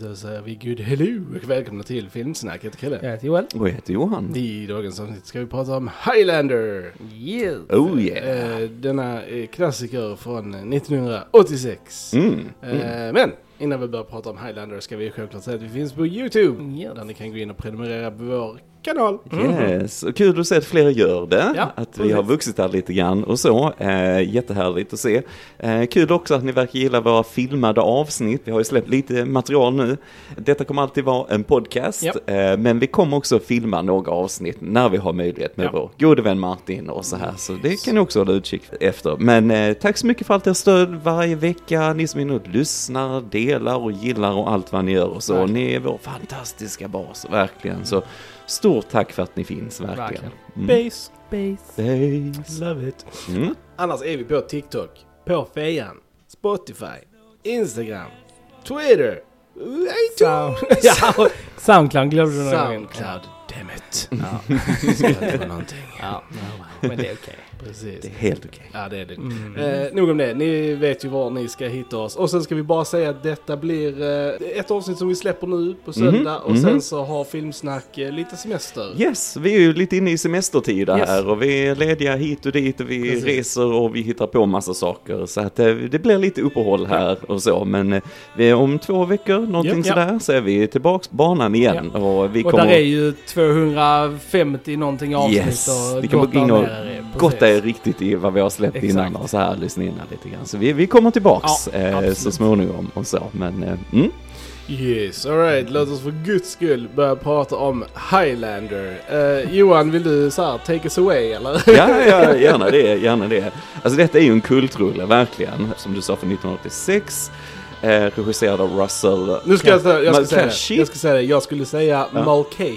Då säger vi good hello och välkomna till Filmsnack. Jag heter Kalle. Jag heter Joel. Och jag heter Johan. I dagens avsnitt ska vi prata om Highlander. Yes. Oh yeah. Eh, denna eh, klassiker från 1986. Mm. Eh, men innan vi börjar prata om Highlander ska vi självklart säga att vi finns på YouTube. Yes. Där ni kan gå in och prenumerera på vår kanal. Yes, och kul att se att fler gör det. Ja, att vi har vuxit här lite grann och så. Eh, jättehärligt att se. Eh, kul också att ni verkar gilla våra filmade avsnitt. Vi har ju släppt lite material nu. Detta kommer alltid vara en podcast. Ja. Eh, men vi kommer också filma några avsnitt när vi har möjlighet med Ja. vår gode vän Martin och så här. Så det kan ni också hålla utkik efter. Men eh, tack så mycket för allt ert stöd varje vecka. Ni som är inne och lyssnar, delar och gillar och allt vad ni gör och så. Verkligen. Ni är vår fantastiska bas, verkligen. Så stort tack för att ni finns, verkligen. Mm. Base. Space. Base. Love it. Mm. Annars är vi på TikTok, på Fejan, Spotify, Instagram, Twitter, Sound. iTunes. ja, Soundcloud glömde du någon. Soundcloud, damn it. Ja. Det vara någonting. ja, men det är okej. Precis. Det är helt okej. Ja, det är det. Mm. Eh, nog om det. Ni vet ju var ni ska hitta oss. Och sen ska vi bara säga att detta blir eh, ett avsnitt som vi släpper nu på söndag. Mhm, Och sen mhm. så har Filmsnack eh, lite semester. Yes, vi är ju lite inne i semestertid Yes. här och vi är lediga hit och dit och vi Precis. reser och vi hittar på massa saker. Så att eh, det blir lite uppehåll här och så. Men eh, vi är om två veckor, någonting ja. sådär, så är vi tillbaks på banan igen. Och vi Och kommer... där är ju 250 någonting avsnitt Yes, och kan bara gå in och gotta er. Er riktigt i vad vi har släppt Exakt. innan och så här lyssna in lite grann. Så vi, vi kommer tillbaks Ja, eh, så småningom och så. Men eh, mm. Yes, alright. Låt oss för guds skull börja prata om Highlander. Eh, Johan, vill du så här take us away eller? Ja, ja, gärna det, gärna det. Alltså detta är ju en kultrulle, verkligen. Som du sa, från 1986. Eh, regisserad av Russell Nu ska jag, säga, jag, ska säga det. Jag ska säga det. Jag skulle säga Ja. Mulcahy.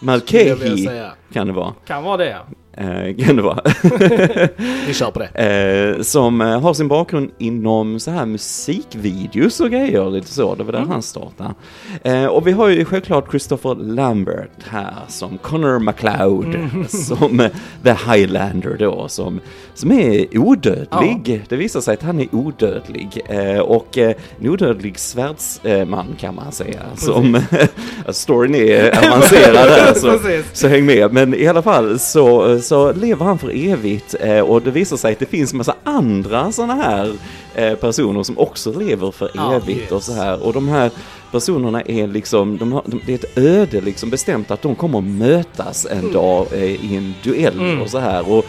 jag Mulcahy, kan det vara. Kan vara det. Eh, kan det vara. Vi kör på det. Eh, som eh, har sin bakgrund inom så här musikvideos och grejer, lite så. Det var där Mm. han startade. Och vi har ju självklart Christopher Lambert här som Connor MacLeod, Mm. som The Highlander då, som, som är odödlig. Det visar sig att han är odödlig. Och en odödlig svärdsman kan man säga. Som, storyn är avancerad där, så, Precis. så häng med. Men i alla fall så, så lever han för evigt eh, och det visar sig att det finns massa andra sådana här eh, personer som också lever för evigt och så här. Och de här personerna är liksom, de har, de, det är ett öde liksom bestämt att de kommer att mötas en dag eh, i en duell Mm. och så här. Och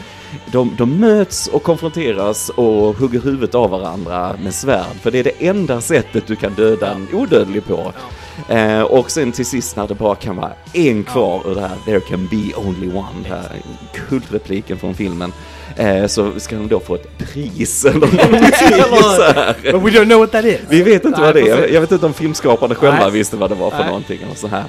de, de möts och konfronteras och hugger huvudet av varandra med svärd. För det är det enda sättet du kan döda en odödlig på. Eh, och sen till sist när det bara kan vara en kvar ur det här There can be only one, den här kultrepliken från filmen. Eh, så ska de då få ett pris eller någonting. But we don't know what that is. Vi vet inte Nej, vad det är. Jag vet inte om filmskaparna själva Nej. visste vad det var för Nej. någonting och så här.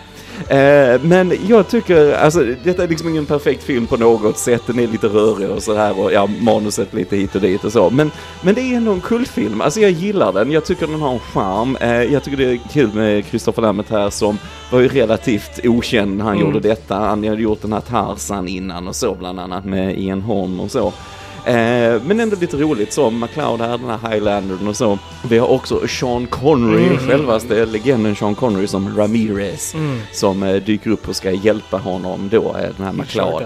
Eh, men jag tycker, alltså detta är liksom ingen perfekt film på något sätt. Den är lite rörig och så här och ja, manuset lite hit och dit och så. Men, men det är ändå en kultfilm. Alltså jag gillar den. Jag tycker den har en charm. Eh, jag tycker det är kul med Christopher Lambert här som var ju relativt okänd när han Mm. gjorde detta. Han hade gjort den här Tarzan innan och så bland annat med Ian Holm och så. Eh, men ändå lite roligt som McLeod här, den här Highlandern och så. Vi har också Sean Connery, Mm. självaste legenden Sean Connery som Ramirez. Mm. Som eh, dyker upp och ska hjälpa honom då, eh, den här McLeod.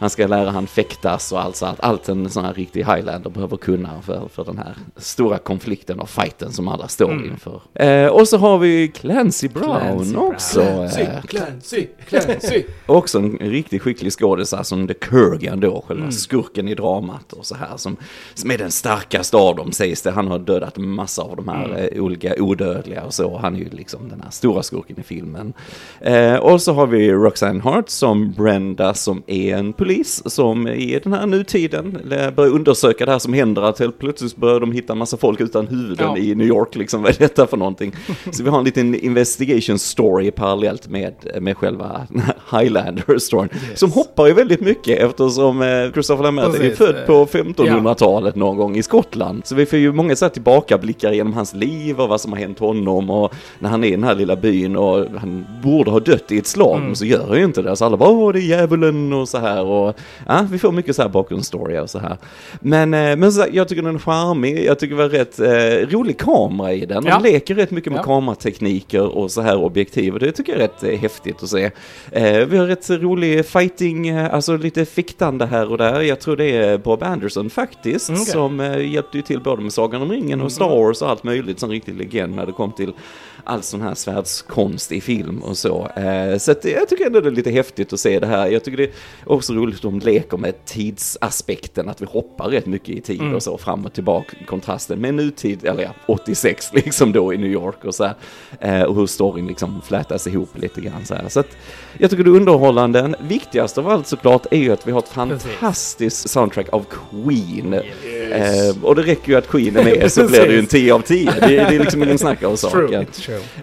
Han ska lära han fäktas och alltså att allt en sån här riktig Highlander behöver kunna för, för den här stora konflikten och fighten som alla står Mm. inför. Eh, och så har vi Clancy Brown Clancy Brown. också. Clancy, eh, Clancy, Clancy. Också en riktigt skicklig skådis här som The Kurgan då, själva Mm. skurken i dramat och så här som, som är den starkaste av dem sägs det. Han har dödat massa av de här Mm. eh, olika odödliga och så. Han är ju liksom den här stora skurken i filmen. Eh, och så har vi Roxanne Hart som Brenda som är en polis som i den här nutiden eh, börjar undersöka det här som händer. Att helt plötsligt börjar de hitta massa folk utan huvuden Ja. i New York liksom. Vad är detta för någonting? Så vi har en liten investigation story parallellt med, med själva Highlander-storyn. Som hoppar ju väldigt mycket eftersom eh, Christopher Lambert är född på 1500-talet någon gång i Skottland. Så vi får ju många så här tillbakablickar genom hans liv och vad som har hänt honom och när han är i den här lilla byn och han borde ha dött i ett slag Mm. men så gör han ju inte det. Så alla bara åh det är djävulen och så här och och ja, vi får mycket så här bakgrundsstory och så här. Men, eh, men så, jag tycker den är charmig, jag tycker det var rätt eh, rolig kamera i den. De Ja. leker rätt mycket med Ja. kameratekniker och så här objektiv och det tycker jag är rätt eh, häftigt att se. Eh, vi har rätt rolig fighting, eh, alltså lite fiktande här och där. Jag tror det är Bob Anderson faktiskt Mm, okej. som eh, hjälpte ju till både med Sagan om ringen och Star Wars och allt möjligt som riktig legend när det kom till all sån här svärdskonst i film och så. Eh, så att jag tycker ändå det är lite häftigt att se det här. Jag tycker det är också roligt att de leker med tidsaspekten, att vi hoppar rätt mycket i tid Mm. och så fram och tillbaka, kontrasten med nutid, eller ja, 86 liksom då i New York och så här. Eh, och hur storyn liksom flätas ihop lite grann så här. Så att jag tycker det är underhållande. Viktigast av allt såklart är ju att vi har ett fantastiskt soundtrack av Queen. Yes. Eh, och det räcker ju att Queen är med så blir det ju en 10 av 10. Det, det är liksom ingen snack om saken.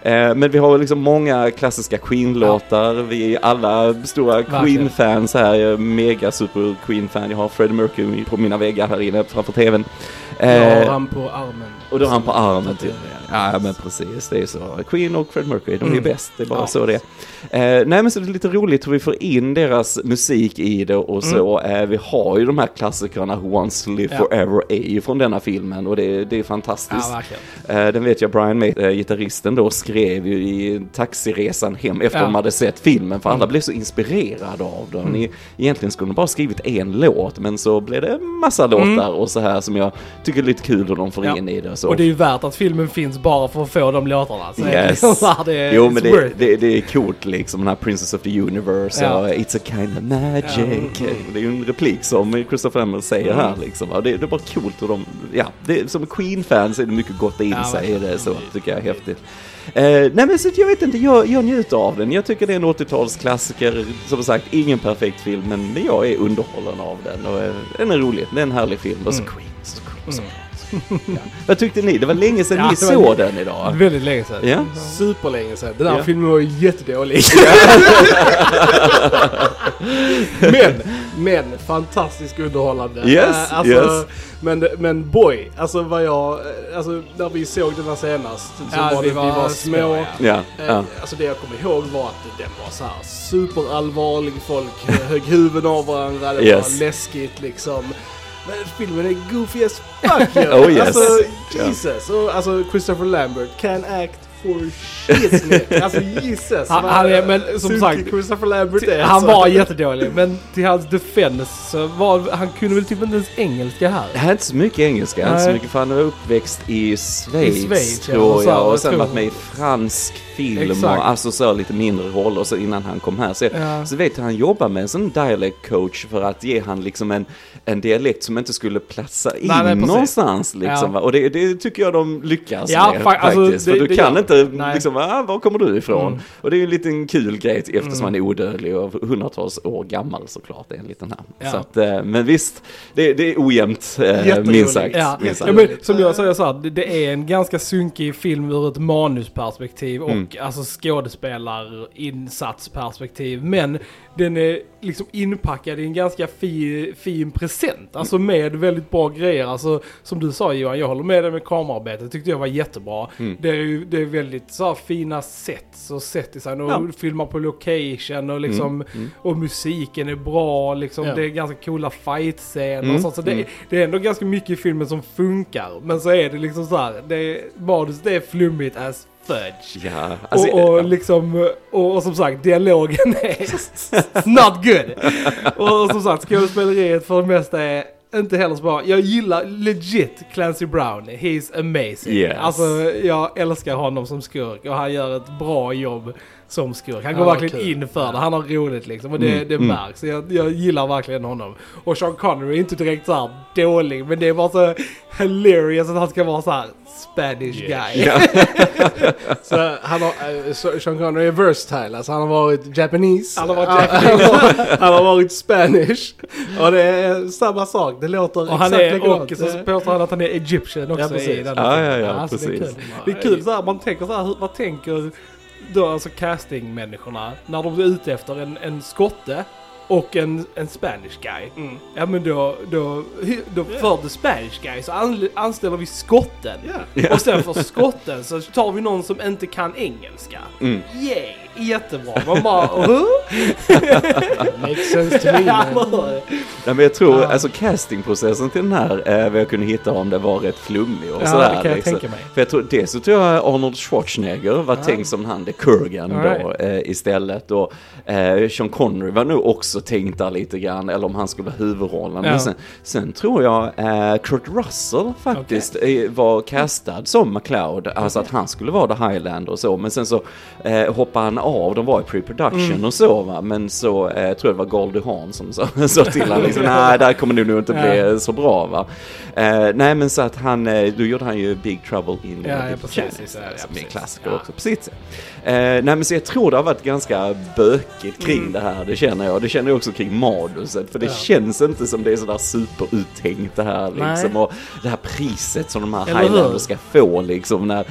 Eh, men vi har liksom många klassiska Queen-låtar. Vi är alla stora. Queen-fans här. Jag är mega super Queen-fan. Jag har Freddie Mercury på mina väggar här inne framför tvn. Jag Eh, har han på armen. och då har han på armen till Ja men precis, det är så. Queen och Fred Mercury, de är Mm. bäst. Det är bara Ja. så det. Eh, nej men så det är lite roligt hur vi får in deras musik i det och så. Eh, vi har ju de här klassikerna Who Wants to Live Mm. Ja. Forever är ju från denna filmen och det, det är fantastiskt. Ja. Eh, Den vet jag Brian May, eh, gitarristen då, skrev ju i taxiresan hem efter Ja. de hade sett filmen, för alla Mm. blev så inspirerade av den. Mm. Egentligen skulle de bara skrivit en låt, men så blev det massa låtar och så här som jag tycker är lite kul hur de får Mm. Ja. in i det. Så. Och det är ju värt att filmen finns bara för att få de låtarna. Så Yes. liksom så här, det är Jo men det, det, det är coolt liksom, den här Princess of the Universe Ja. och It's a kind of magic. Ja. Det är ju en replik som Christopher Lambert säger Mm. här liksom. Och det, det är bara coolt hur de, ja, det, som Queen-fans är det mycket gott in Ja, sig i det så, tycker jag är häftigt. Eh, nej men så jag vet inte, jag, jag njuter av den. Jag tycker det är en 80-talsklassiker. Som sagt, ingen perfekt film, men jag är underhållen av den. Och eh, den är rolig, det är en härlig film. Och så Mm. Queen, så cool, så ja. Vad tyckte ni? Det var länge sedan Ja, ni var såg den idag. Väldigt länge sedan. Ja. Superlänge sedan. Den här Ja. filmen var jättedålig. men, men fantastiskt underhållande. Yes, Eh, alltså, yes. Men, men boy, alltså vad jag, eh, alltså när vi såg den här senast så Ja, var vi det, vi var var små, små. ja. Ja, Eh, ja. Alltså det jag kommer ihåg var att den var så här superallvarlig, folk högg huvuden av varandra, det Yes. var läskigt liksom. Men filmen är goofy as fuck ju! Oh, yes. Alltså. Jesus! Och, alltså Christopher Lambert can act for shit. Alltså Jesus! Han- han är- men som sagt, Christopher Lambert är Han alltså. var jättedålig, men till hans defense så var han kunde väl typ inte ens engelska här. Hade inte så mycket engelska, inte så mycket för han var uppväxt i Schweiz, I Schweiz, tror jag. Och sen varit med i fransk film Exakt. och alltså så lite mindre roller så innan han kom här. Så, Ja. så vet jag han jobbar med en sån dialect coach för att ge han liksom en, en dialekt som inte skulle platsa in Nej, nej, någonstans liksom. Ja. Och det, det tycker jag de lyckas Ja, med fa- alltså, faktiskt. det- för du kan inte nej. liksom, ah, var kommer du ifrån? Mm. Och det är ju en liten kul grej eftersom han är odödlig och hundratals år gammal såklart. Det är en liten här. Ja. Så att, eh, men visst, det, det är ojämnt eh, minst sagt. Ja, minst ja, sagt. men som jag säger så här, det- det är en ganska sunkig film ur ett manusperspektiv och Mm. Alltså skådespelarinsatsperspektiv. Men den är liksom inpackad i en ganska fi, fin present. Alltså med väldigt bra grejer. Alltså som du sa Johan, jag håller med dig med kamerarbetet. tyckte jag var jättebra. Mm. Det, är, det är väldigt så här, fina sets och setdesign och Ja. filmar på location och liksom Mm, mm. och musiken är bra, liksom, Ja. det är ganska coola fight-scener Mm, och sånt. Så det, mm. det är ändå ganska mycket i filmen som funkar. Men så är det liksom så här, det är, manus det är flummigt as fudge. Ja, alltså, och, och liksom, och, och som sagt, dialogen är not good. och, och som sagt, skådespeleriet för det mesta är inte heller så bra. Jag gillar legit Clancy Brown. He's amazing. Yes. Alltså, jag älskar honom som skurk och han gör ett bra jobb som skurk. Han Ja, går vad verkligen kul. in för det. Han har roligt liksom och det, Mm, det mm. märks. Jag, jag gillar verkligen honom. Och Sean Connery är inte direkt så här dålig, men det är bara så hilarious att han ska vara så här Spanish guy. Ja. Så han har, eh, så- Sean Connery är versatile, alltså han har varit Japanese. Han har varit han, han, har, han har varit Spanish. Och det är samma sak, det låter Och exakt likadant. och så påstår han att han är Egyptian också Ja, precis. i den Ja, filmen. ja, ja, alltså, Det är precis. kul, det är kul så här, man tänker så här, vad tänker då alltså castingmänniskorna när de är ute efter en, en skotte och en, en Spanish guy. Mm. Ja men då, då, då för the Spanish guy så an, anställer vi skotten. Ja. Och sen för skotten så tar vi någon som inte kan engelska. Mm. Yay! Jättebra. Man bara? Makes sense to me. Nej, men jag tror, Ja. alltså castingprocessen till den här, eh, vad jag kunde hitta om det var rätt flummig och Ja, sådär. det kan jag liksom. tänka mig. För jag tror, dels så tror jag Arnold Schwarzenegger var tänkt som han, det Kurgan All då eh, istället. Och eh, Sean Connery var nog också tänkt där lite grann, eller om han skulle vara huvudrollen. Ja. Men sen, sen tror jag eh, Kurt Russell faktiskt eh, var castad som McLeod, alltså att han skulle vara The Highlander och så. Men sen så eh, hoppade han av, de var i pre-production Mm. och så va. Men så eh, tror jag det var Goldie Hawn som sa, sa till honom liksom, nej det här kommer nog inte bli Ja. så bra va. Eh, nej men så att han, eh, då gjorde han ju Big Trouble in Ja, ja, Little precis, China, ja, ja, som är en precis. klassiker Ja. också på sitt sätt. Eh, nej men så jag tror det har varit ganska bökigt kring Mm. det här, det känner jag. Det känner jag också kring manuset, för det Ja. känns inte som det är sådär superuttänkt det här liksom. Nej. Och det här priset som de här? Highlanders ska få liksom, när,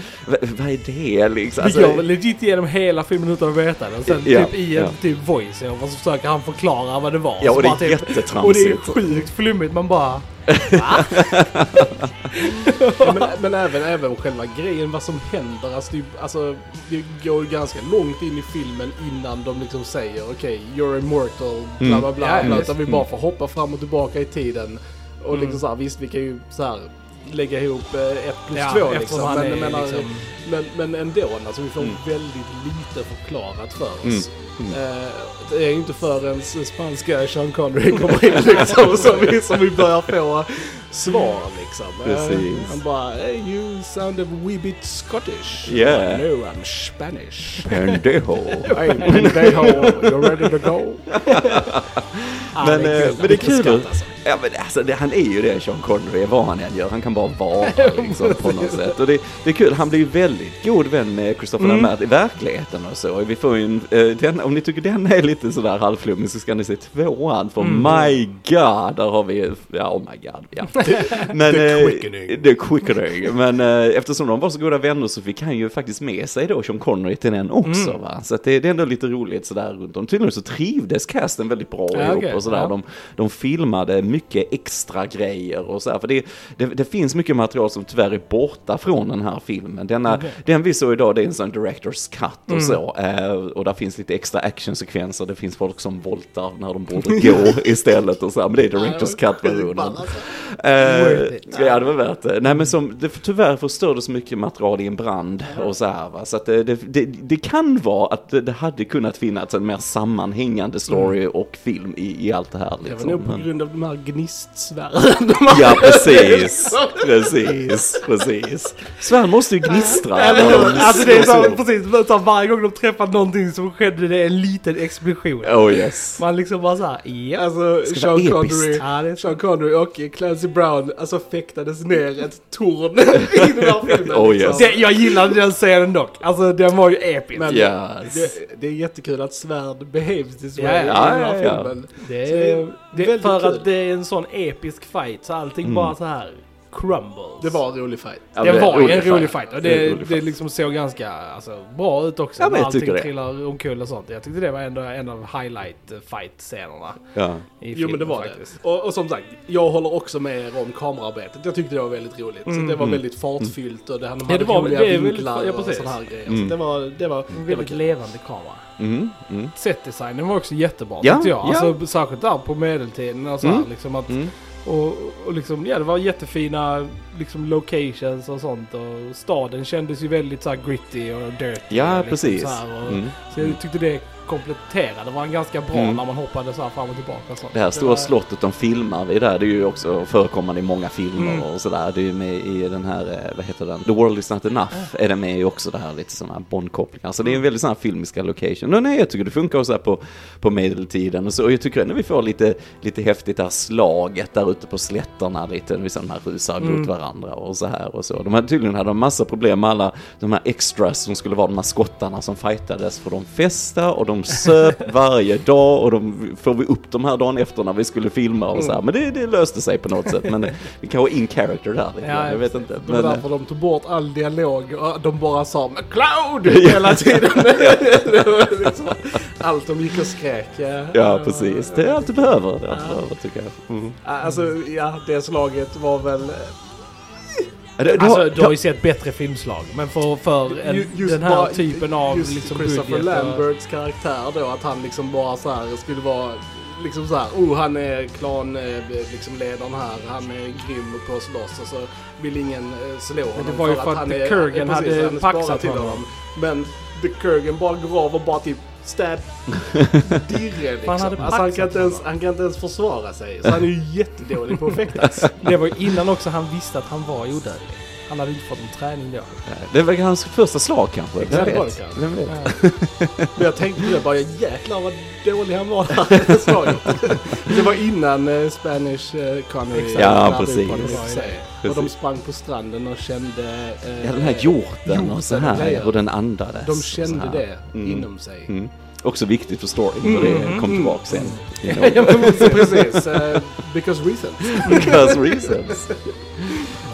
vad är det liksom? Vi går legit igenom hela filmen utan att veta det. Och sen Ja, typ i en ja. typ voice så försöker han förklara vad det var. Ja, Så och det är typ, Och det är sjukt flummigt. Man bara... Ja, men, men även, även själva grejen, vad som händer. Alltså det, alltså, det går ju ganska långt in i filmen innan de liksom säger okej, you're immortal, bla bla bla. Ja, bla utan vi bara får hoppa fram och tillbaka i tiden. Och liksom så här, visst vi kan ju så här lägga ihop eh, ett plus Ja, två liksom. Men, är menar, liksom- men, men ändå, alltså vi får Mm. väldigt lite förklarat för oss. Mm. Eh, det är ju inte förrän spanska Sean Connery kommer in liksom som vi, som vi börjar få svar liksom. Eh, han bara, hey, you sound a wee bit Scottish. Yeah. No, I'm Spanish. Pendejo. Hey, pendejo, you're ready to go? Ah, Men, det är eh, kul. men det är kul. Ja men alltså det, han är ju det Sean Connery, vad han än gör. Han kan bara vara liksom på något sätt. Och det, det är kul, han blir ju väldigt god vän med Christopher Mm. Lambert i verkligheten och så. Vi får ju en, eh, den, om ni tycker den är lite sådär halvflummig så ska ni se tvåan. För Mm. my god, där har vi, ja oh my god, ja. Men, The eh, quickening. The quickening. Men eh, eftersom de var så goda vänner så fick han ju faktiskt med sig då Sean Connery till den också Mm. va. Så att det, det är ändå lite roligt sådär runt om. Tydligen så trivdes casten väldigt bra Ja, ihop okej, och sådär. ja. De, de filmade mycket extra grejer och så här. För det, det, det finns mycket material som tyvärr är borta från den här filmen. Denna. Den vi såg idag det är en sån director's cut och Mm. så. Eh, och där finns lite extra actionsekvenser. Det finns folk som voltar när de borde gå istället och så. Men det är director's cut-versionen. Worth Eh, ja, det var värt det. Nej, men som, det tyvärr förstördes mycket material i en brand och så här va. Så att det, det, det, kan vara att det, hade kunnat finnas en mer sammanhängande story och film i, i allt det här Det var liksom. nog på grund av de här gnistsvärden. Ja, precis. Precis, precis. Svärd måste ju gnistra. Eller Alltså det är så, precis, så varje gång de träffar någonting så skedde det en liten explosion. Oh yes. Man liksom bara såhär, ja. Alltså Ska Sean. Connery, Ja, Sean Connery och Clancy Brown alltså fäktades ner ett torn i den här filmen. Oh, liksom. yes. Det, jag gillade den scenen dock. Alltså den var ju episk. Men Yes. det, det är jättekul att svärd behaves this way Ja, ja. i den här Ja, ja, ja. filmen. Det är, det, för kul. att det är en sån episk fight så allting Mm. bara så här crumbles. Det var en rolig fight. Ja, det men var en fight. rolig fight och Det det, rolig det fight. liksom såg ganska alltså, bra ut också. Ja, men när jag tycker det. trillar omkull och sånt. Jag tyckte det var ändå en av highlight eh, fight-scenerna Ja. i Jo filmen men det var faktiskt. det. Och, och som sagt, jag håller också med er om kamerarbetet. Jag tyckte det var väldigt roligt. Så det var Mm. väldigt fartfyllt och det, han Ja, hade det var- roliga det vinklar ja, och sådana här grejer. Mm. Så det var, det var, En det var väldigt kul. levande kamera. Mm, mm, Setdesignen var också jättebra Ja, tyckte jag. ja. Alltså, särskilt där på medeltiden och så här, Mm. liksom att, mm och, och liksom, ja det var jättefina liksom locations och sånt och staden kändes ju väldigt så gritty och dirty. Ja, liksom precis. Så, och, Mm. så jag tyckte det kompletterade det var en ganska bra Mm. när man hoppade så här fram och tillbaka och sånt. Det här stora var- slottet de filmar vid där, det är ju också förekommande i många filmer Mm. och sådär. Det är ju med i den här, eh, vad heter den? The World Is Not Enough är det med i också det här lite sådana Bond-kopplingar. Så det är en väldigt sådana här filmiska location. Och nej, jag tycker det funkar också här på, på medeltiden och så. Och jag tycker ändå vi får lite, lite häftigt det här slaget där ute på slätterna lite, vissa de här rusar Mm. mot varandra och så här och så. De hade tydligen hade de massa problem med alla de här extras som skulle vara de här skottarna som fightades för de festa och de söp varje dag och de får vi upp de här dagen efter när vi skulle filma och så här. Men det, det löste sig på något sätt. Men det kan vara in character där lite Ja, jag vet inte. Det var Men, därför de tog bort all dialog och de bara sa McCloud hela tiden. Liksom allt de gick och skrek. Ja, ja, precis. Det är allt du behöver, det allt du behöver tycker jag. Mm. Alltså, ja, det slaget var väl... Det- Alltså, du- du har ju sett bättre filmslag. Men för, för en, Ju- just den här bara- typen av just liksom Christopher budget. och- Lamberts karaktär då, att han liksom bara så här skulle vara liksom så här, oh han är klan eh, liksom ledaren här, han är grym på att slåss och så vill ingen eh, slå honom det var ju för att han The är, Kurgan hade paxat till honom. Men The Kurgan bara går av och bara typ stab dirre liksom. Han alltså, han, kan inte ens, han kan inte ens försvara sig. Så han är ju jättedålig på att fäktas. Det var innan också han visste att han var odödlig. Han hade inte fått någon träning då. Det var hans första slag kanske. Vem vet? Vem vet? Men jag tänkte det bara, jäklar vad dålig han var där i slaget. Det var innan eh, Spanish eh, Connery. Ja, precis. Och de sprang på stranden och kände... eh, Ja, den här hjorten och så här. Och den andades. De kände det Mm. inom sig. Mm. Också viktigt för storyn, för det kom tillbaka sen. Know, Ja, precis. eh, because reasons. because reasons.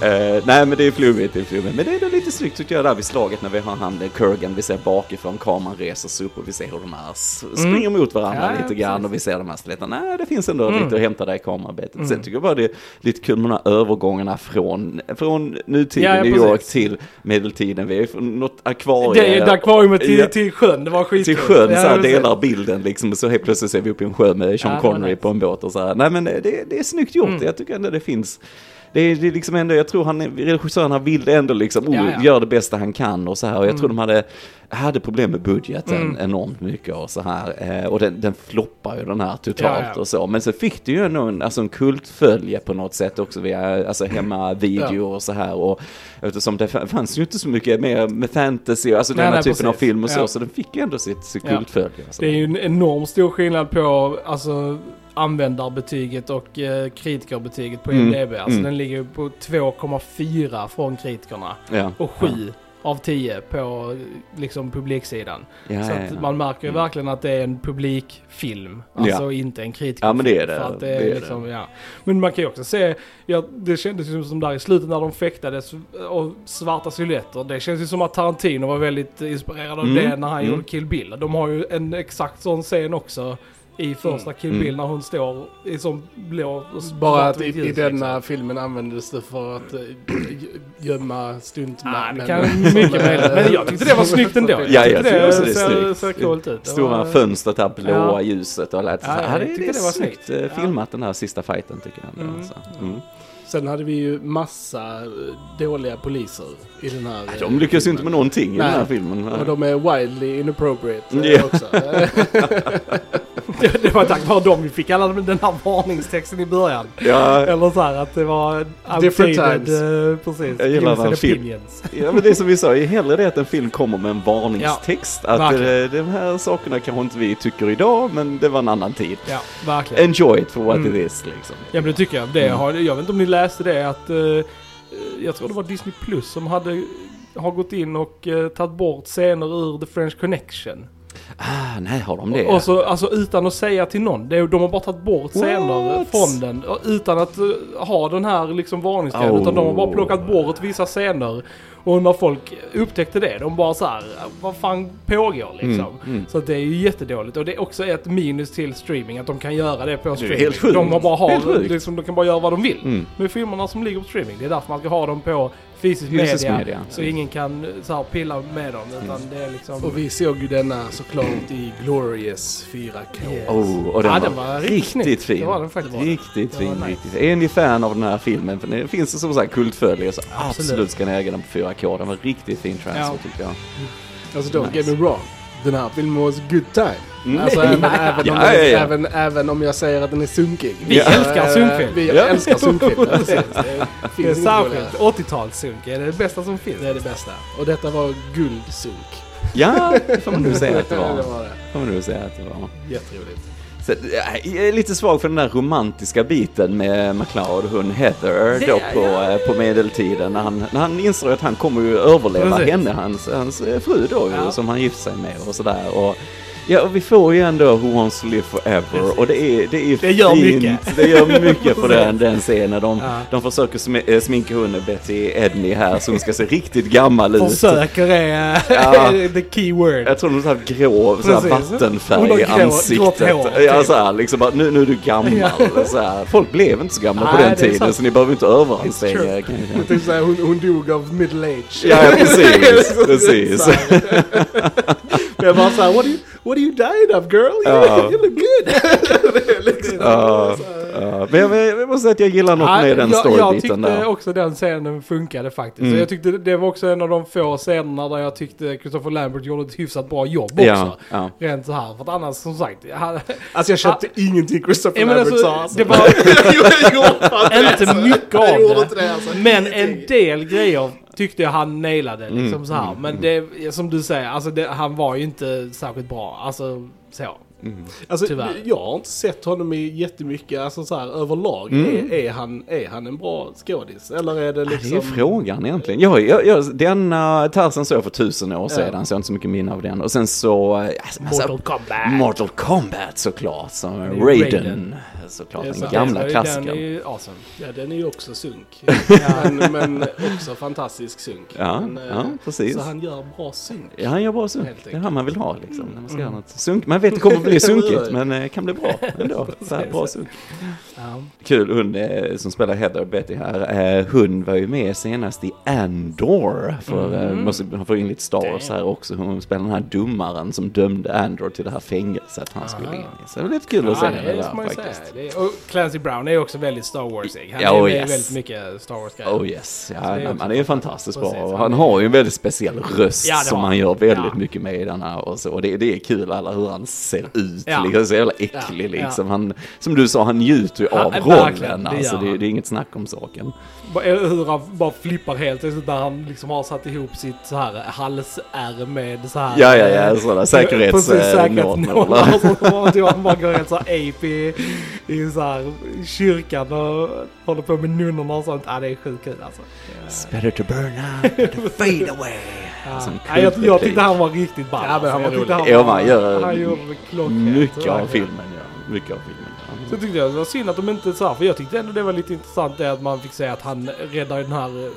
Eh, nej men det är flummigt, det är flummigt. Men det är då lite snyggt tycker jag där vid slaget när vi har han eh, Kurgan, vi ser bakifrån, kameran reser sig upp och vi ser hur de här s- springer mot varandra Ja, lite grann precis. och vi ser de här skeletten. Nej, det finns ändå Mm. lite att hämta där i kamerarbetet. Sen tycker jag bara det är lite kul med de här övergångarna från, från nutiden Ja, ja, New York till medeltiden. Vi är från något akvarie. Det är akvariet till, Ja. till sjön, det var skitkul. till sjön så här, delar bilden liksom och så helt plötsligt ser vi upp i en sjö med Sean Connery på en båt och så här. Nej men det, det, det är snyggt gjort, Mm. jag tycker ändå det finns det är, det är liksom ändå, jag tror han, regissören han vill ändå liksom, oh, Ja, ja. gör det bästa han kan och så här. Och jag Mm. tror de hade, hade problem med budgeten Mm. enormt mycket och så här. Eh, och den, den floppar ju den här totalt Ja, ja. och så. Men så fick det ju ändå en, alltså en kultfölje på något sätt också via, alltså hemma video och så här. Och eftersom det fanns ju inte så mycket mer med fantasy, alltså Nej, den här nej, typen av precis. film och så. Ja. Så den fick ju ändå sitt, sitt Ja. kultfölje. Alltså. Det är ju en enorm stor skillnad på alltså, användarbetyget och eh, kritikerbetyget på Mm, IMDB. Alltså mm. den ligger på 2,4 från kritikerna Ja. och 7 av 10 på liksom publiksidan. Ja, så att man märker ju Mm. verkligen att det är en publikfilm. Alltså inte en kritikerfilm. Ja, men det är det. För det Det är det. liksom, Ja. Men man kan ju också se, ja, det kändes ju som där i slutet när de fäktades och svarta silhuetter. Det känns ju som att Tarantino var väldigt inspirerad av Mm, det när han mm. gjorde Kill Bill. De har ju en exakt sån scen också i första Kill Bill Mm. när hon står i som blå Bara att i, svartvit i ljus, denna liksom. filmen användes det för att eh, gömma stuntmän. Ah, det kan mycket möjligt. Men jag tyckte det var snyggt ändå. Ja, jag tyckte också det är ser, ser coolt ut. Det Stora var- fönstret här, blåa Ja. ljuset och lät så Ja, här. jag Ja, det, det det var snyggt eh, Ja. filmat den här sista fighten tycker jag. Mm. Alltså. Mm. Sen hade vi ju massa eh, dåliga poliser i den här Nej, De lyckas ju inte med någonting i den här Nej. filmen. Och de är wildly inappropriate Ja. också. Det, det var tack vare dem vi fick alla den här varningstexten i början. Ja, Eller så här att det var Different outdated, times. eh, precis. Jag gillar när and film- opinions. ja, men det är som vi sa, hellre det att en film kommer med en varningstext. att verkligen. eh, de här sakerna kanske inte vi tycker idag, men det var en annan tid. Ja, verkligen. Enjoy it for what Mm. it is liksom. Ja men det tycker jag. Det Mm. har, jag vet inte om ni läste det att eh, jag tror det var Disney Plus som hade har gått in och uh, tagit bort scener ur The French Connection. Ah, nej, har de det? Och så, alltså utan att säga till någon. Det, de har bara tagit bort scener från den. Utan att eh, ha den här liksom varningstiden. Oh. Utan de har bara plockat bort vissa scener. Och när folk upptäckte det, de bara så här, vad fan pågår liksom? Mm, mm. Så det är ju jättedåligt. Och det är också ett minus till streaming, att de kan göra det på streaming. helt sjukt. De, har bara har, liksom, de kan bara göra vad de vill. Mm. Med filmerna som ligger på streaming. Det är därför man ska ha dem på fysisk, Fysisk media, media. Så ingen kan så här, pilla med dem. Utan det är liksom... Och vi såg ju denna såklart i Glorious 4K. Yes. Oh, och den, Ja, var, den var riktigt snygg. riktigt fin. Det var den faktiskt. Riktigt fin. nice. Riktigt. Är ni fan av den här filmen? För det finns det som sagt kultfölje så absolut. Absolut. ska ni äga den på 4K. Den var riktigt fin transfer Ja. tyckte jag. Alltså don't Nice. get me wrong. Den här filmen was good time. Mm. Alltså även, även, om Ja, den, ja, ja. Även, även om jag säger att den är sunkig. Vi Så, älskar sunkfilm. Vi Ja. älskar sunkfilm. Det Det är särskilt 80-talssunk är det bästa som finns. Det är det bästa. Och detta var guldsunk. Ja, det får man nu säga att det det var. var det. får man nu säga att det var. Jätteroligt. Så, äh, jag är lite svag för den där romantiska biten med McLeod och hon Heather Det- då på, eh, på medeltiden när han, när han inser att han kommer ju överleva Precis. henne, hans, hans eh, fru då Ja. som han gift sig med och sådär. Och Ja, och vi får ju ändå Who Wants to Live Forever och det är, det är Det gör fint. mycket. Det gör mycket på den, den scenen. De, Ja. de försöker sm- äh, sminka hon Betty Edney här så hon ska se riktigt gammal ut. Försöker är Ja. the key word. Jag tror hon har grå så här, vattenfärg i ansiktet. hår, ja, typ. så här, liksom nu, nu är du gammal. Ja. Så här. Folk blev inte så gamla på den tiden sant. så ni behöver inte överanstränga er. hon, hon dog av middle age. Ja, precis. precis. Så här. Men jag bara såhär, what are you, what are you dying of girl? Ja. You look good. Det är liksom. Men jag, jag måste säga att jag gillar något med den jag, jag storybiten tyckte där. också den scenen funkade faktiskt. Mm. Så jag tyckte det var också en av de få scenerna där jag tyckte Christopher Lambert gjorde ett hyfsat bra jobb också. Ja, ja. Rent så här. För att annars som sagt, han, Alltså jag köpte ingenting Christopher Lambert alltså, sa. Alltså. det var jag gjorde inte mycket av Jag det. alltså. Men en del grejer tyckte jag han nailade Mm, liksom så här. Men det, som du säger, alltså det, han var ju inte särskilt bra. Alltså så. Alltså, Tyvärr. jag har inte sett honom i jättemycket, alltså så här överlag. Mm. Är, är, han, är han en bra skådis? Eller är det Ja, Det liksom... är frågan egentligen. Jag, jag, jag, denna Tarzan såg jag för tusen år sedan, så jag har inte så mycket minne av den. Och sen så... eh, Alltså, Mortal Kombat. Mortal Kombat såklart, som Raiden. Raiden. Såklart, Det den gamla Den är klassikern. ju awesome. Ja, den är ju också sunk. men, men också fantastisk sunk. Ja, men, eh, ja, precis. Så han gör bra sunk. Ja, han gör bra sunk. Det är här man vill ha liksom. När man ska göra något sunk. Man vet det kommer bli sunkigt, men eh, kan bli bra ändå. Så här, bra sunk. Ja. Kul, hon eh, som spelar Heather Betty här, eh, hon var ju med senast i Andor. För eh, måste få in lite Star Wars här också. Hon spelar den här domaren som dömde Andor till det här fängelset han skulle in i. Så det var lite kul att se henne det får där faktiskt. Är, och Clancy Brown är också väldigt Star Warsig. Han Ja, är oh, yes. väldigt mycket Star Wars-grejer. Oh yes, ja, det är han är fantastiskt bra. Precis, han han har ju en väldigt speciell röst Ja, som han gör han. väldigt Ja. mycket med i den här och så. Och det, det är kul alla hur han ser ut, Ja. liksom, så jävla äcklig liksom. Han, som du sa, han njuter ju av rollen. det Alltså, det, han. det är inget snack om saken. Hur han bara flippar helt. Det är så Där han liksom har satt ihop sitt så här halsärr med så här. Ja, ja, ja, sådana Precis, säkerhetsnålar. säkerhetsnålar. Han bara går helt så här ape i, så här kyrkan och håller på med nunnorna och sånt. Ja, det är sjukt kul alltså. It's better to burn out than to fade away. Ja. Som Ja, jag, jag tyckte han var riktigt ball. Ja, men han var rolig. Ja, man gör han gjorde. Mycket av filmen, ja. Mycket av filmen. Så tyckte jag det var synd att de inte så här, för jag tyckte ändå det var lite intressant det att man fick se att han räddar den här eh,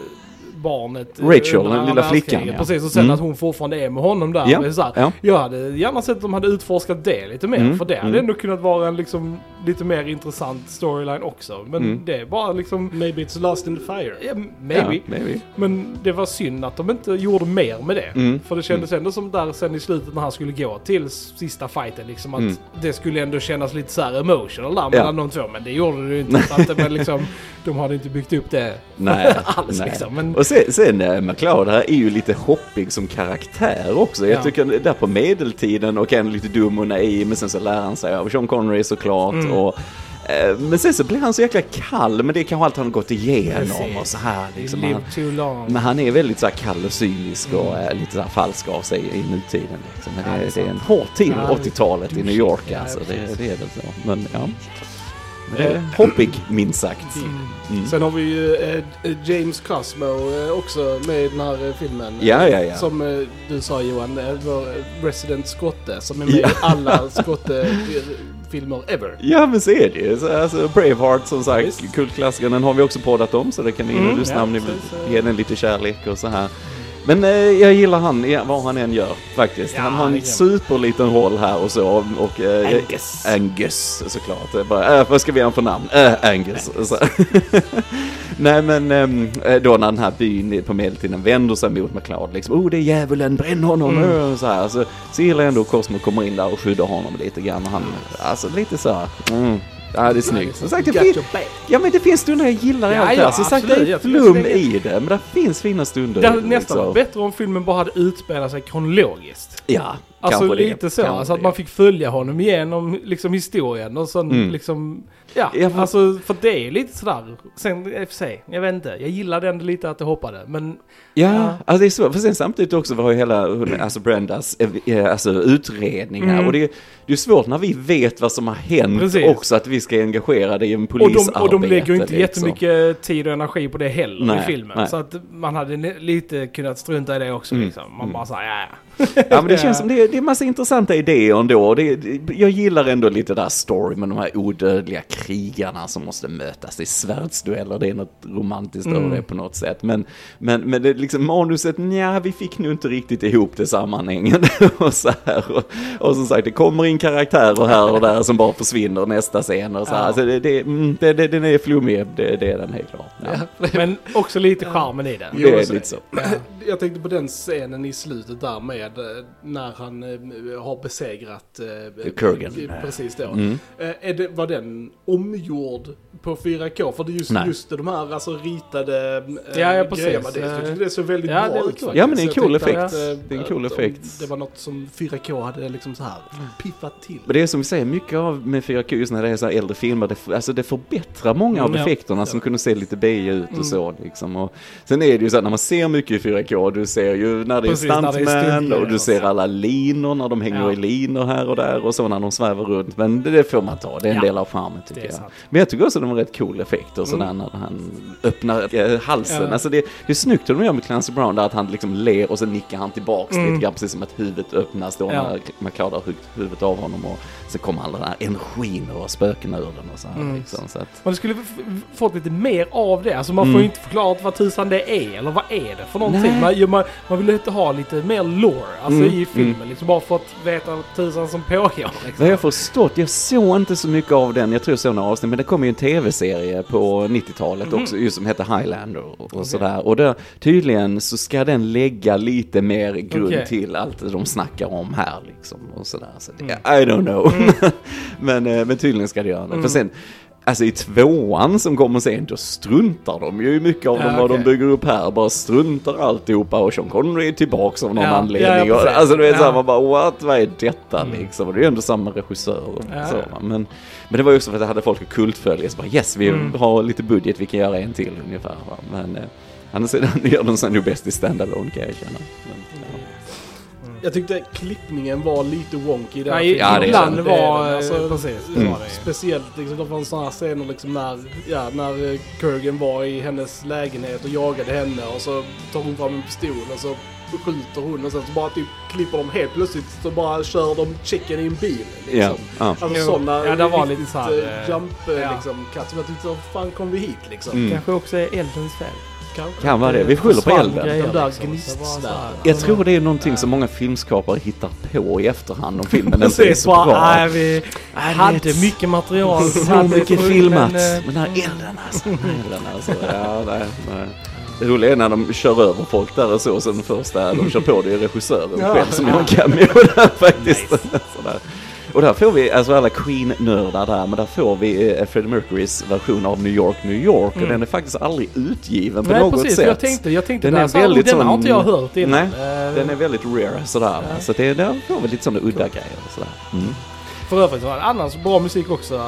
barnet. eh, Rachel, den lilla flickan, ja. Precis, och sen Mm. att hon fortfarande är med honom där. Ja, Men Så här, ja. Jag hade gärna sett att de hade utforskat det lite mer, Mm, för det hade mm. ändå kunnat vara en liksom, lite mer intressant storyline också. Men Mm. det är bara liksom, Maybe it's lost in the fire. ja, maybe. Ja, maybe. Men det var synd att de inte gjorde mer med det. Mm. För det kändes ändå som där sen i slutet när han skulle gå till sista fighten liksom att Mm. det skulle ändå kännas lite så här emotional där Ja. mellan de två. Men det gjorde det ju inte. Så att det var liksom, de hade inte byggt upp det Nej, alls nej. liksom. Men, Och sen, sen eh, McLeod här är ju lite hoppig som karaktär också. Jag Ja. tycker där på medeltiden och en lite dum och naiv men sen så lär han sig av Sean Connery såklart. Mm. Och, eh, men sen så blir han så jäkla kall men det är kanske allt han har gått igenom Precis. och så här liksom. Han, too long. men han är väldigt så här kall och cynisk och eh, lite så här falsk av sig i nutiden. Liksom. Men det, det är det en hård tid, Ja, 80-talet i New York Ja, alltså. Det, det är väl så. Men ja. Det Eh, hoppig minst sagt. Mm. Sen har vi ju eh, James Cosmo eh, också med i den här filmen. Ja, ja, ja. Som du sa Johan, eh, resident skotte som är med Ja. i alla skotte-filmer ever. Ja men så är det ju. Så, Alltså, Braveheart som sagt, Visst. kultklassikern, den har vi också poddat om så det kan ni Mm, lyssna ja, om ni vill ge den lite kärlek och så här. Men eh, jag gillar han, vad han än gör faktiskt. Ja, han har en kan- superliten roll här och så. Och, eh, Angus. Angus såklart. Bara, äh, vad ska vi göra för namn? Äh, Angus. Så. Nej men ehm, eh, då när den här byn på medeltiden vänder sig mot McLeod liksom, oh det är djävulen, bränn honom! Mm. Och så, här. Så, så gillar jag ändå Cosmo kommer in där och skyddar honom lite grann. Han, alltså lite så här, mm. Ja det är snyggt. Som sagt, det back. ja men det finns stunder jag gillar i Ja, allt det här. Som sagt det är flum i det, men det finns fina stunder. Det hade nästan liksom. varit bättre om filmen bara hade utspelat sig kronologiskt. Ja, Alltså lite det. så, kanske alltså att man fick följa honom igenom liksom historien och sen Mm. liksom, ja, Ja, för- alltså för det är lite sådär, sen i och för sig, jag vet inte, jag gillade ändå lite att det hoppade, men Ja, Ja. alltså det är svårt. För sen samtidigt också var ju hela, alltså Brendas, eh, eh, alltså utredningar. Mm. Och det, det är svårt när vi vet vad som har hänt Precis. också att vi ska engagera det i en och polisarbete. de, och de lägger ju inte liksom. jättemycket tid och energi på det heller Nej, i filmen. nej. Så att man hade lite kunnat strunta i det också Mm, liksom. Man mm. bara såhär, ja ja. Ja men det känns som det, det, det är massa intressanta idéer ändå. Det, det, jag gillar ändå lite där story med de här odödliga krigarna som måste mötas. Är svärdsdueller, det är något romantiskt över det på något sätt. Men, men, men det liksom manuset, nja, vi fick nu inte riktigt ihop det sammanhängande och så här. Och, och som sagt, det kommer in karaktärer här och där som bara försvinner nästa scen och så här. Ja. Alltså det, det, mm, det, det, den är flummig, det, det är den helt klart. Ja. Men också lite charmen i den. Det är så- lite så. Jag tänkte på den scenen i slutet där med eh, när han eh, har besegrat eh, Kurgan. Precis då. Mm. Är det, var den omgjord på 4K? För det är just, Nej. just de här alltså, ritade Ja, ja, precis. grejerna. Det, jag tyckte det såg väldigt Ja, bra är ut. Ja, men det är en cool effekt. att, Det är en cool effekt. Det var något som 4K hade liksom så här piffat till. Men det är som vi säger, mycket av med 4K just när det är så här äldre filmer, det, alltså det förbättrar många av Mm, ja. effekterna som kunde se lite B ut och så liksom. Och sen är det ju så att när man ser mycket i 4K, du ser ju när det är Precis, är stuntman stuntgrejer och du och ser alla linor när de hänger Ja. i linor här och där och så när de svävar runt. Men det, det får man ta, det är en Ja. del av charmen tycker jag. sant. Men jag tycker också det var rätt cool effekt och sådär när han öppnar eh, halsen. Ja. Alltså det, det är snyggt hur de gör med Clancy Brown där att han liksom ler och sen nickar han tillbaks Mm. lite grann precis som att huvudet öppnas då när McCloud har huggt huvudet av honom och så kommer all den här energin och spöken ur den och så här Mm. liksom. Så att, Man skulle fått lite mer av det. Alltså man får Mm. ju inte förklarat vad tusan det är. Eller vad är det för någonting? Man, man, man vill inte ha lite mer lore. Alltså Mm, i filmen. Liksom bara fått veta vad tusan som pågår. Liksom. vad jag förstått, jag såg inte så mycket av den, jag tror jag såg några avsnitt, men det kom ju en tv-serie på 90-talet Mhm. också, just som hette Highlander och, och sådär. Och där, tydligen så ska den lägga lite mer grund Okej. till allt de snackar om här liksom och sådär. Så det, Mm. I don't know. men, eh, men tydligen ska det göra det. Mm. För sen, Alltså i tvåan som kommer sen, då struntar de ju i mycket av Ja, dem, vad de bygger upp här. Bara struntar alltihopa och Sean Connery är tillbaks av någon Ja, anledning. ja, och, alltså du vet Ja. såhär, man bara what, vad är detta Mm. liksom? Och det är ju ändå samma regissör och så. Men, men det var ju också för att det hade folk ett kultfölje, så bara yes, vi Mm. har lite budget, vi kan göra en till ungefär. Va? Men eh, annars är det- gör de sen nog bäst i standalone kan jag känna. Men. Jag tyckte klippningen var lite wonky där. I- Ja, det ibland sant. var... Alltså, eh, precis, det Mm. var det. Speciellt liksom, det fanns sådana scener liksom när, ja, när eh, Kurgan var i hennes lägenhet och jagade henne och så tar hon fram en pistol och så skjuter hon och sen så bara typ klipper de helt plötsligt så bara kör de chicken i en bil. Liksom. Ja, ja. Alltså sådana Ja, det var lite så här, eh, eh, jump eh, ja. liksom cut jag tyckte, fan kom vi hit liksom? Mm. Kanske också är eldens fel. Kanske. Kan vara det, vi skyller på elden. grejer, De där liksom. Jag tror det är någonting som många filmskapare hittar på i efterhand om filmen inte är så bra. nej, vi Nej, hade mycket material. Så mycket filmat. men, eh, Men den här elden alltså. elden alltså. Ja, nej, nej. Det roliga är när de kör över folk där och så, sen första de kör på det är regissören Ja. själv som gör en cameo där faktiskt. Sådär. Och där får vi, alltså alla Queen-nördar där, men där får vi eh, Freddie Mercurys version av New York, New York och Mm. den är faktiskt aldrig utgiven på Nej, något precis. sätt. Jag tänkte, jag tänkte Den där, är så här, väldigt denna har inte jag hört innan. Nej, Den är väldigt rare sådär. Ja. Så det, där får vi lite sådana udda grejer och sådär. Mm. För övrigt var det annars bra musik också. eh,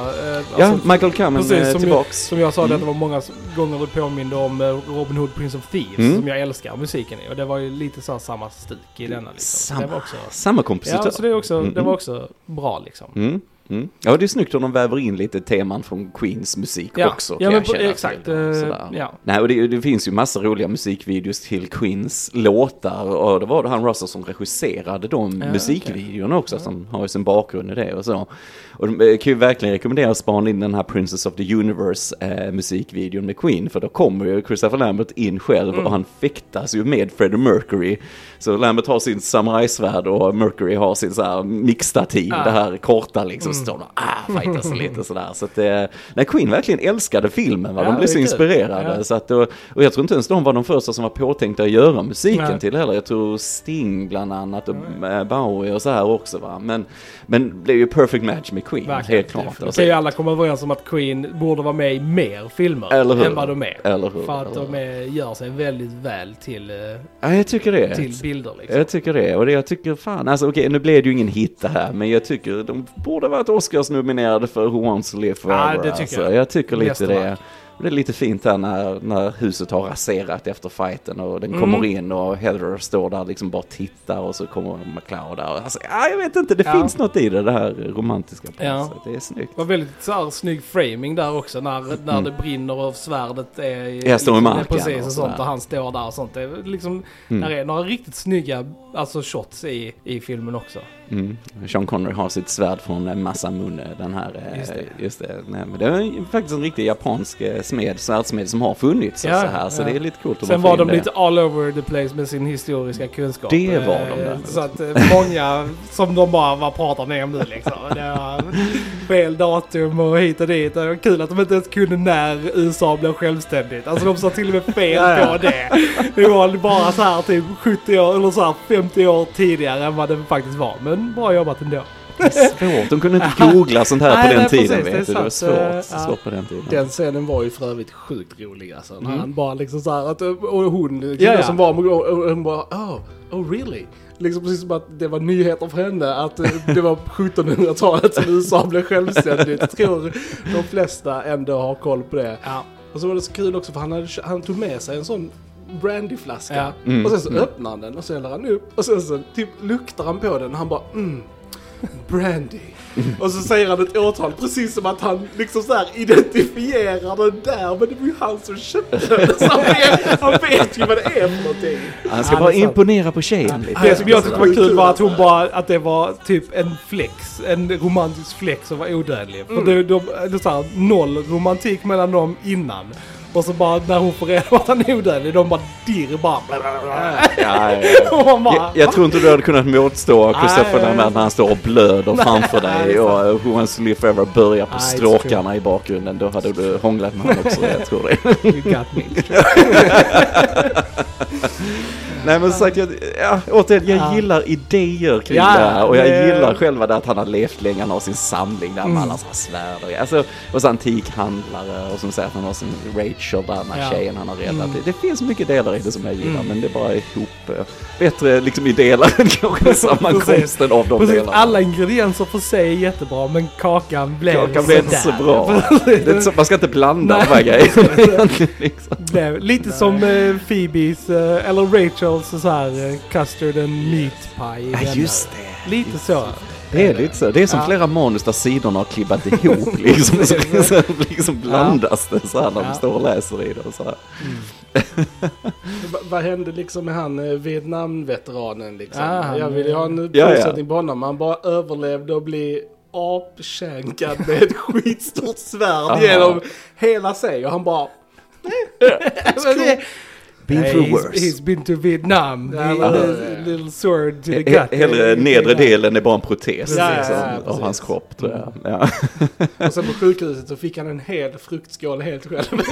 Ja, alltså, Michael Kamen precis, eh, som tillbaks. Som jag sa, Mm. det var många gånger det påminde om eh, Robin Hood Prince of Thieves, Mm. som jag älskar musiken i. Och det var ju lite så samma stuk i denna liksom. Samma, också, samma kompositör. ja, så det, också, Mm, det var mm. också bra liksom. Mm. Ja, det är snyggt om de väver in lite teman från Queens musik Ja. också. Ja, men exakt, Sådär. ja. Nej, och det, det finns ju massa roliga musikvideos till Queens låtar och det var det han Russell som regisserade de Ja, musikvideorna också som har ju sin bakgrund i det och så. Och de eh, kan ju verkligen rekommendera att spana in den här Princess of the Universe eh, musikvideon med Queen för då kommer ju Christopher Lambert in själv Mm. och han fäktas ju med Freddie Mercury. Så Lambert har sin samurajsvärd och Mercury har sin så här mixtativ, det här korta liksom, Står de ah, fightas lite sådär. Så att det, nej, Queen verkligen älskade filmen, va? Ja, de blev det är så inspirerade. Ja. Så att, och, och jag tror inte ens de var de första som var påtänkta att göra musiken Nej. till heller. Jag tror Sting bland annat och eh, Bowie och så här också va. Men, men det blev ju perfect match med Queen, Verkligen. helt klart. Alltså, kan ju alla komma överens om att Queen borde vara med i mer filmer Eller hur? än vad de är. eller hur? För att de är, gör sig väldigt väl till, eh, Ja, jag tycker det. till bilder liksom. Jag tycker det, och det jag tycker fan, alltså okej nu blev det ju ingen hit det här, men jag tycker de borde varit Oscars nominerade för Who Wants to Live Forever. Ja, det tycker alltså. jag. jag. tycker lite Mästerverk. det. Det är lite fint här när, när huset har raserat efter fighten och den Mm. kommer in och Heather står där liksom bara tittar och så kommer McLeod där. Och alltså, ja, jag vet inte, det Ja. finns något i det, det här romantiska på Ja. Det är snyggt. Det var väldigt så här, snygg framing där också när, när det brinner och svärdet är... Mm. Jag står i liksom, marken Precis och och sånt och han står där och sånt. Det är liksom, Mm. där är några riktigt snygga alltså shots i, i filmen också. Mm. Sean Connery har sitt svärd från eh, Masamune, den här... eh, Just det. Just det. Nej, men det är faktiskt en riktig japansk eh, smed, svärdsmed som har funnits Ja, så här. Så ja. det är lite coolt att Sen var de det. lite all over the place med sin historiska kunskap. Det var de Eh, där. Så att eh, många som de bara vad pratar ni om nu liksom. Det var fel datum och hit och dit. Det var kul att de inte ens kunde när USA blev självständigt. Alltså de sa till och med fel på det. Det var bara så här typ 70 år eller så här 50 år tidigare än vad det faktiskt var. Men bra jobbat ändå. Det är svårt, de kunde inte googla sånt här Nej, på den nej, tiden precis, det är vet du. Det var sant. Eh, svårt, ja. svårt på den tiden. Den scenen var ju för övrigt sjukt rolig alltså. När Mm. han bara liksom så här att, och hon, killen Ja, ja. som var och och hon bara oh, oh really? Liksom precis som att det var nyheter för henne att eh, det var på 1700-talet som USA blev självständigt. Jag tror de flesta ändå har koll på det. Ja. Och så var det så kul också för han, hade, han tog med sig en sån brandyflaska. Ja. Mm, Och sen så mm. öppnar han den och så häller han upp. Och sen så typ luktar han på den och han bara mm. Brandy. Och så säger han ett årtal precis som att han liksom så här identifierar den där. Men det var ju han som köpte den. Så han vet, han vet ju vad det är för någonting. Han ska Ja, bara imponera på tjejen lite. Det som jag tyckte var kul var att hon bara, att det var typ en flex, en romantisk flex som var odödlig. För det, de, det är så här, noll romantik mellan dem innan. Och så bara när hon får reda på att han är odödlig, de bara dirr bara. Ja, ja, bara, Jag, jag tror inte du hade kunnat motstå Christopher. Lambert när han står och blöder framför Nej, det dig och Who Wants to Live Forever börjar på Nej, stråkarna i bakgrunden. Då hade du hånglat med honom också, jag tror det. you got me. Nej men som sagt, jag, ja, återigen, jag Ja. gillar idéer kring Ja, det här och jag det- gillar själva det att han har levt länge, han har sin samling där med Mm. alla sådana svärd och, alltså, och så antikhandlare och som säger att han har sin Rachel där, den här Ja. tjejen han har räddat. Mm. Det, finns mycket delar i det som jag gillar Mm. men det är bara ihop eh, bättre liksom i delar än kanske sammankomsten av de Precis, delarna. alla ingredienser för sig är jättebra, men kakan blev Kakan blev inte så bra. Så, man ska inte blanda Nej. de här grejerna. liksom. lite som eh, Phoebes, eh, eller Rachels så här eh, custard and meat pie Ja just det. Lite så. Det är lite så. Det är som Ja. flera manus där sidorna har klibbat ihop liksom. så, så liksom blandas det så här när Ja. de står och läser i det och så här. Va- Vad hände liksom med han eh, Vietnam-veteranen liksom? Ah, jag ville ha en Ja, ja. fortsättning på honom. Han bara överlevde och bli apkänkad med ett skitstort svärd genom hela sig. Och han bara... Det- Been Hey, through he's, worse. he's been to Vietnam. Ja, He- a little sword to the He- gut. Hellre nedre delen är bara en protes Ja, liksom, ja, av hans kropp tror jag. Ja. Och sen på sjukhuset så fick han en hel fruktskål helt själv.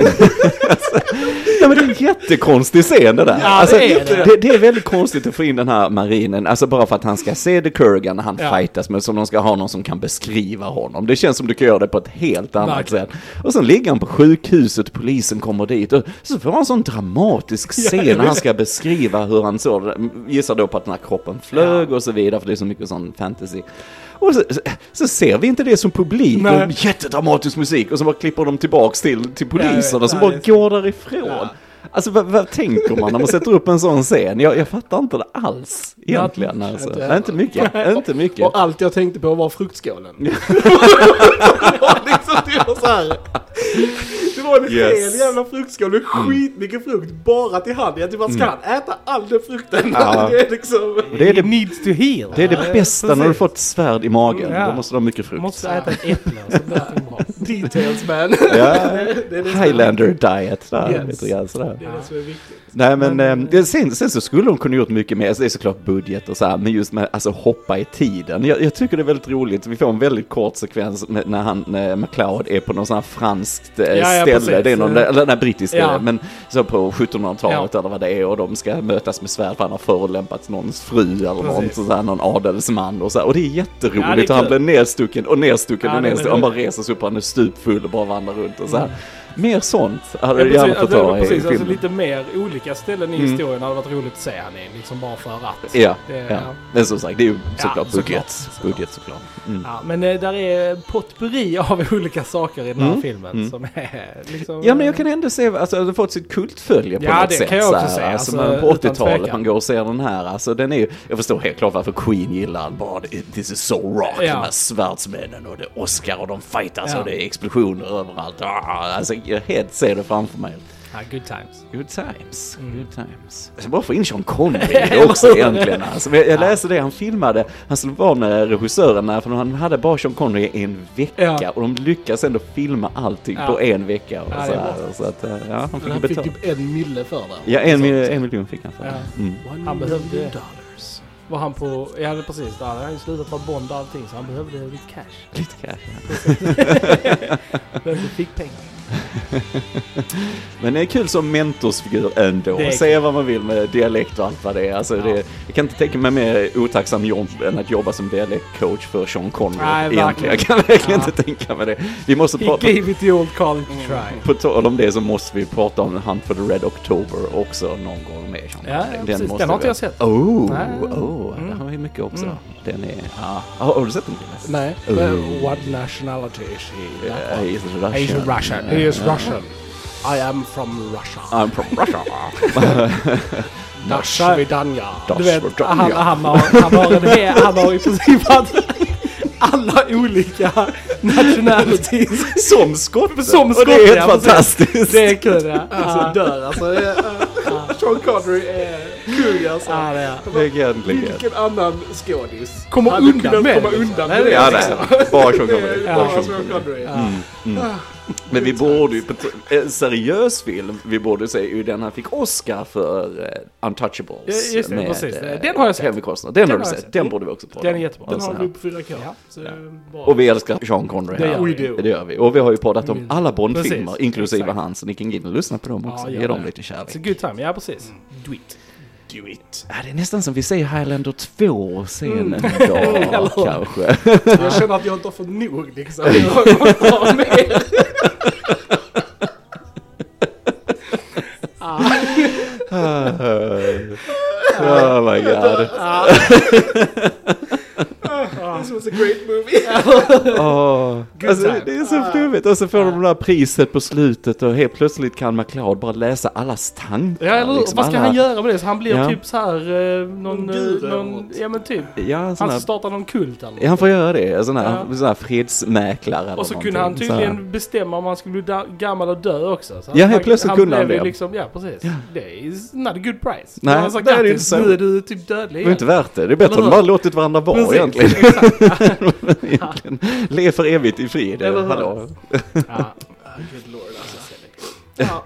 ja men det är en jättekonstig scen det där. Ja, alltså, det är det. det. Det är väldigt konstigt att få in den här marinen, alltså bara för att han ska se The Kurgan när han Ja. fightas med, som de ska ha någon som kan beskriva honom. Det känns som du kan göra det på ett helt annat Verkligen. sätt. Och sen ligger han på sjukhuset, polisen kommer dit och så får han en sån dramatisk scen när han ska beskriva hur han såg det. Gissar då på att den här kroppen flög och så vidare, för det är så mycket sån fantasy. Och så, så ser vi inte det som publik, Nej. och jättedramatisk musik och så bara klipper de tillbaks till, till Ja, poliserna som Ja, bara det är går därifrån. Ja. Alltså vad, vad tänker man när man sätter upp en sån scen? Jag, jag fattar inte det alls egentligen. Alltså. Inte inte mycket, inte mycket. Och allt jag tänkte på var fruktskålen. det var liksom det var så här. Det var en Yes. hel jävla fruktskål med skitmycket frukt bara till hand. Jag typ, vad ska han äta all den frukten? Ja. Det är liksom... Det är det, needs to heal. det är det bästa när du fått ett svärd i magen. Ja. Då måste du ha mycket frukt. Måste äta ett äpple så blir bra. Details man. Ja. det är det Highlander diet där. Yes. Lite grann sådär. Det är det som är viktigt. Nej men, Men, eh, sen, sen så skulle de kunna gjort mycket mer, alltså, det är såklart budget och så här, men just med alltså hoppa i tiden. Jag, jag tycker det är väldigt roligt, vi får en väldigt kort sekvens med, när han, när McLeod är på någon sån här franskt eh, Ja, ja, ställe, precis. det är någon, eller nej, brittisk Ja. men så på 1700-talet Ja. eller vad det är och de ska mötas med svärd för han har förolämpat någons fru eller någon, Precis. så här, någon adelsman och så här, och det är jätteroligt Ja, det är och han blir nedstucken och nedstucken och nedstucken, han bara reser sig upp han är stupfull och bara vandrar runt och så här. Mer sånt hade Ja, precis, gärna fått alltså, ha i alltså, filmen. lite mer olika ställen i Mm. historien hade varit roligt att se han i. Liksom bara för att. Ja, Det- ja. ja. Men som sagt, det är ju såklart såklart, budget. såklart. Budget såklart. Mm. Ja, men eh, där är potpurri av olika saker i den här Mm, filmen mm. som är liksom... Ja men jag kan ändå se, alltså den har fått sitt kultfölje på Ja, något det sätt. kan jag också säga, Alltså, alltså, på utan 80-talet tvekan. man går och ser den här, alltså den är ju, jag förstår helt klart varför Queen gillar den bara, this is so rock, Ja. de här svärdsmännen och det är Oscar och de fightas Ja. och det är explosioner överallt. Ah, alltså jag helt ser det framför mig. Ja, good times. Good times, Mm. good times. Jag ska bara få in Sean Connery också egentligen. Alltså, men jag läste det, han filmade, han skulle vara med regissören för han hade bara Sean Connery i en vecka Ja. och de lyckas ändå filma allting Ja. på en vecka. Och Ja, så här, så att, eh, ja, han fick han fick typ en mille för det. Ja, en, mil- en miljon fick han för Ja. det. Mm. Han behövde- dollars. Var han på... Ja, precis. Där hade han ju slutat vara Bond och allting så han behövde lite cash. Lite cash, ja. Behövde fickpengar. Men det är kul som mentorsfigur ändå. Det Säga vad man vill med dialekt och allt vad det är. Alltså, Ja. det, jag kan inte tänka mig mer otacksam jobb än att jobba som dialektcoach för Sean Connery. Nej, egentligen. Jag kan verkligen Ja. inte tänka mig det. Vi måste He prata... gave it the old college try. På tal om det så måste vi prata om Hunt for the Red October också någon gång med Sean Ja, ja, Connery. precis. måste Den har inte jag sett. Oh, Nej. oh, Mm. där har vi mycket också. Mm. Den är... Ja. Har, har du sett den? Nej. Men what nationality is he? That one? he's Russian. He's Russian. He is Russian. I am from Russia. I'm from Russia. Nashvidanya. Du vet, Russia. han, han, har, han, har en he, han har i princip haft alla olika nationalities. Som skotte! Som Och skotte, det är helt ja, fantastiskt! Det är kul ja. Alltså dör alltså. Sean Connery är kung alltså. ja, det är. Legend, legend. Vilken annan skådis Kommer undan med komma liksom. undan med det det? är Ja. Bara Sean Det Connery. Ja. bara Sean Sean Connery. Mm, mm. Men vi borde ju, på en seriös film, vi borde se ju den han fick Oscar för uh, Untouchables. Ja, just det, med, precis. eh, Den har jag sett. Henry Costner. Den, har du har jag sett. sett. Den borde vi också prata Den är jättebra. Den Så har vi på 4K. Ja. Så det är bra. Och vi älskar Sean Connery Det här. gör vi. Det gör vi. Och vi har ju poddat om alla Bondfilmer, inklusive Exakt. hans. Så ni kan gå in och lyssna på dem också. Ja, Ge dem lite It's a kärlek. good time, ja precis. Do it. Do it. Ja, det är nästan som vi säger Highlander 2 sen Mm. en dag kanske. Jag känner att jag inte har fått nog liksom. Jag måste ha mer. oh my god. This was a great movie. Åh, oh. Good alltså, det är så flummigt. Och så får de det där priset på slutet och helt plötsligt kan McLeod bara läsa allas tankar. Ja, eller liksom, Vad ska alla- han göra med det? Så han blir Ja. typ så här eh, någon... Någon eh, någon ja men typ. Ja, Han här, ska starta någon kult eller ja, han får göra det. Sån här, Ja. sån här fredsmäklare Och så kunde han någonting. Så här. tydligen bestämma om han skulle bli gammal och dö också. Så Ja, helt plötsligt kunde han blev ju det. Liksom, ja, precis. Det är not a good price. Nej, Han sagt, det är det "Grattis, inte så." Nu är du typ dödlig Det är inte värt det. Det är bättre om de bara låtit varandra vara egentligen. egentligen. Le för evigt i frid. Eller hur? Hallå. Ja. Good lord alltså. Ja,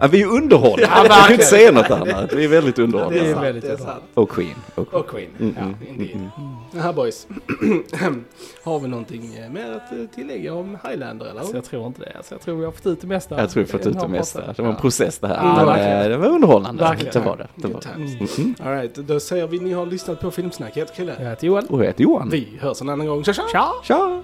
Ja, vi är underhållande. Ja, jag kan inte säga något annat. Vi är väldigt det är väldigt det är. Och Queen. Och Queen. Och Queen. Mm, Ja, mm, indeed. mm, Jaha boys. Har vi någonting eh, mer att eh, tillägga om Highlander eller? Så jag tror inte det. Alltså, jag tror vi har fått ut det mesta. Jag tror vi fått ut det har mesta. Det var en process det här. Ja, Men verkligen. eh, det var underhållande. Verkligen. Det var det. det, var det. Mm. All right, då säger vi ni har lyssnat på Filmsnacket killar. Jag heter Johan. Och jag heter Johan. Vi hörs en annan gång. Tja tja! Tja! Tja!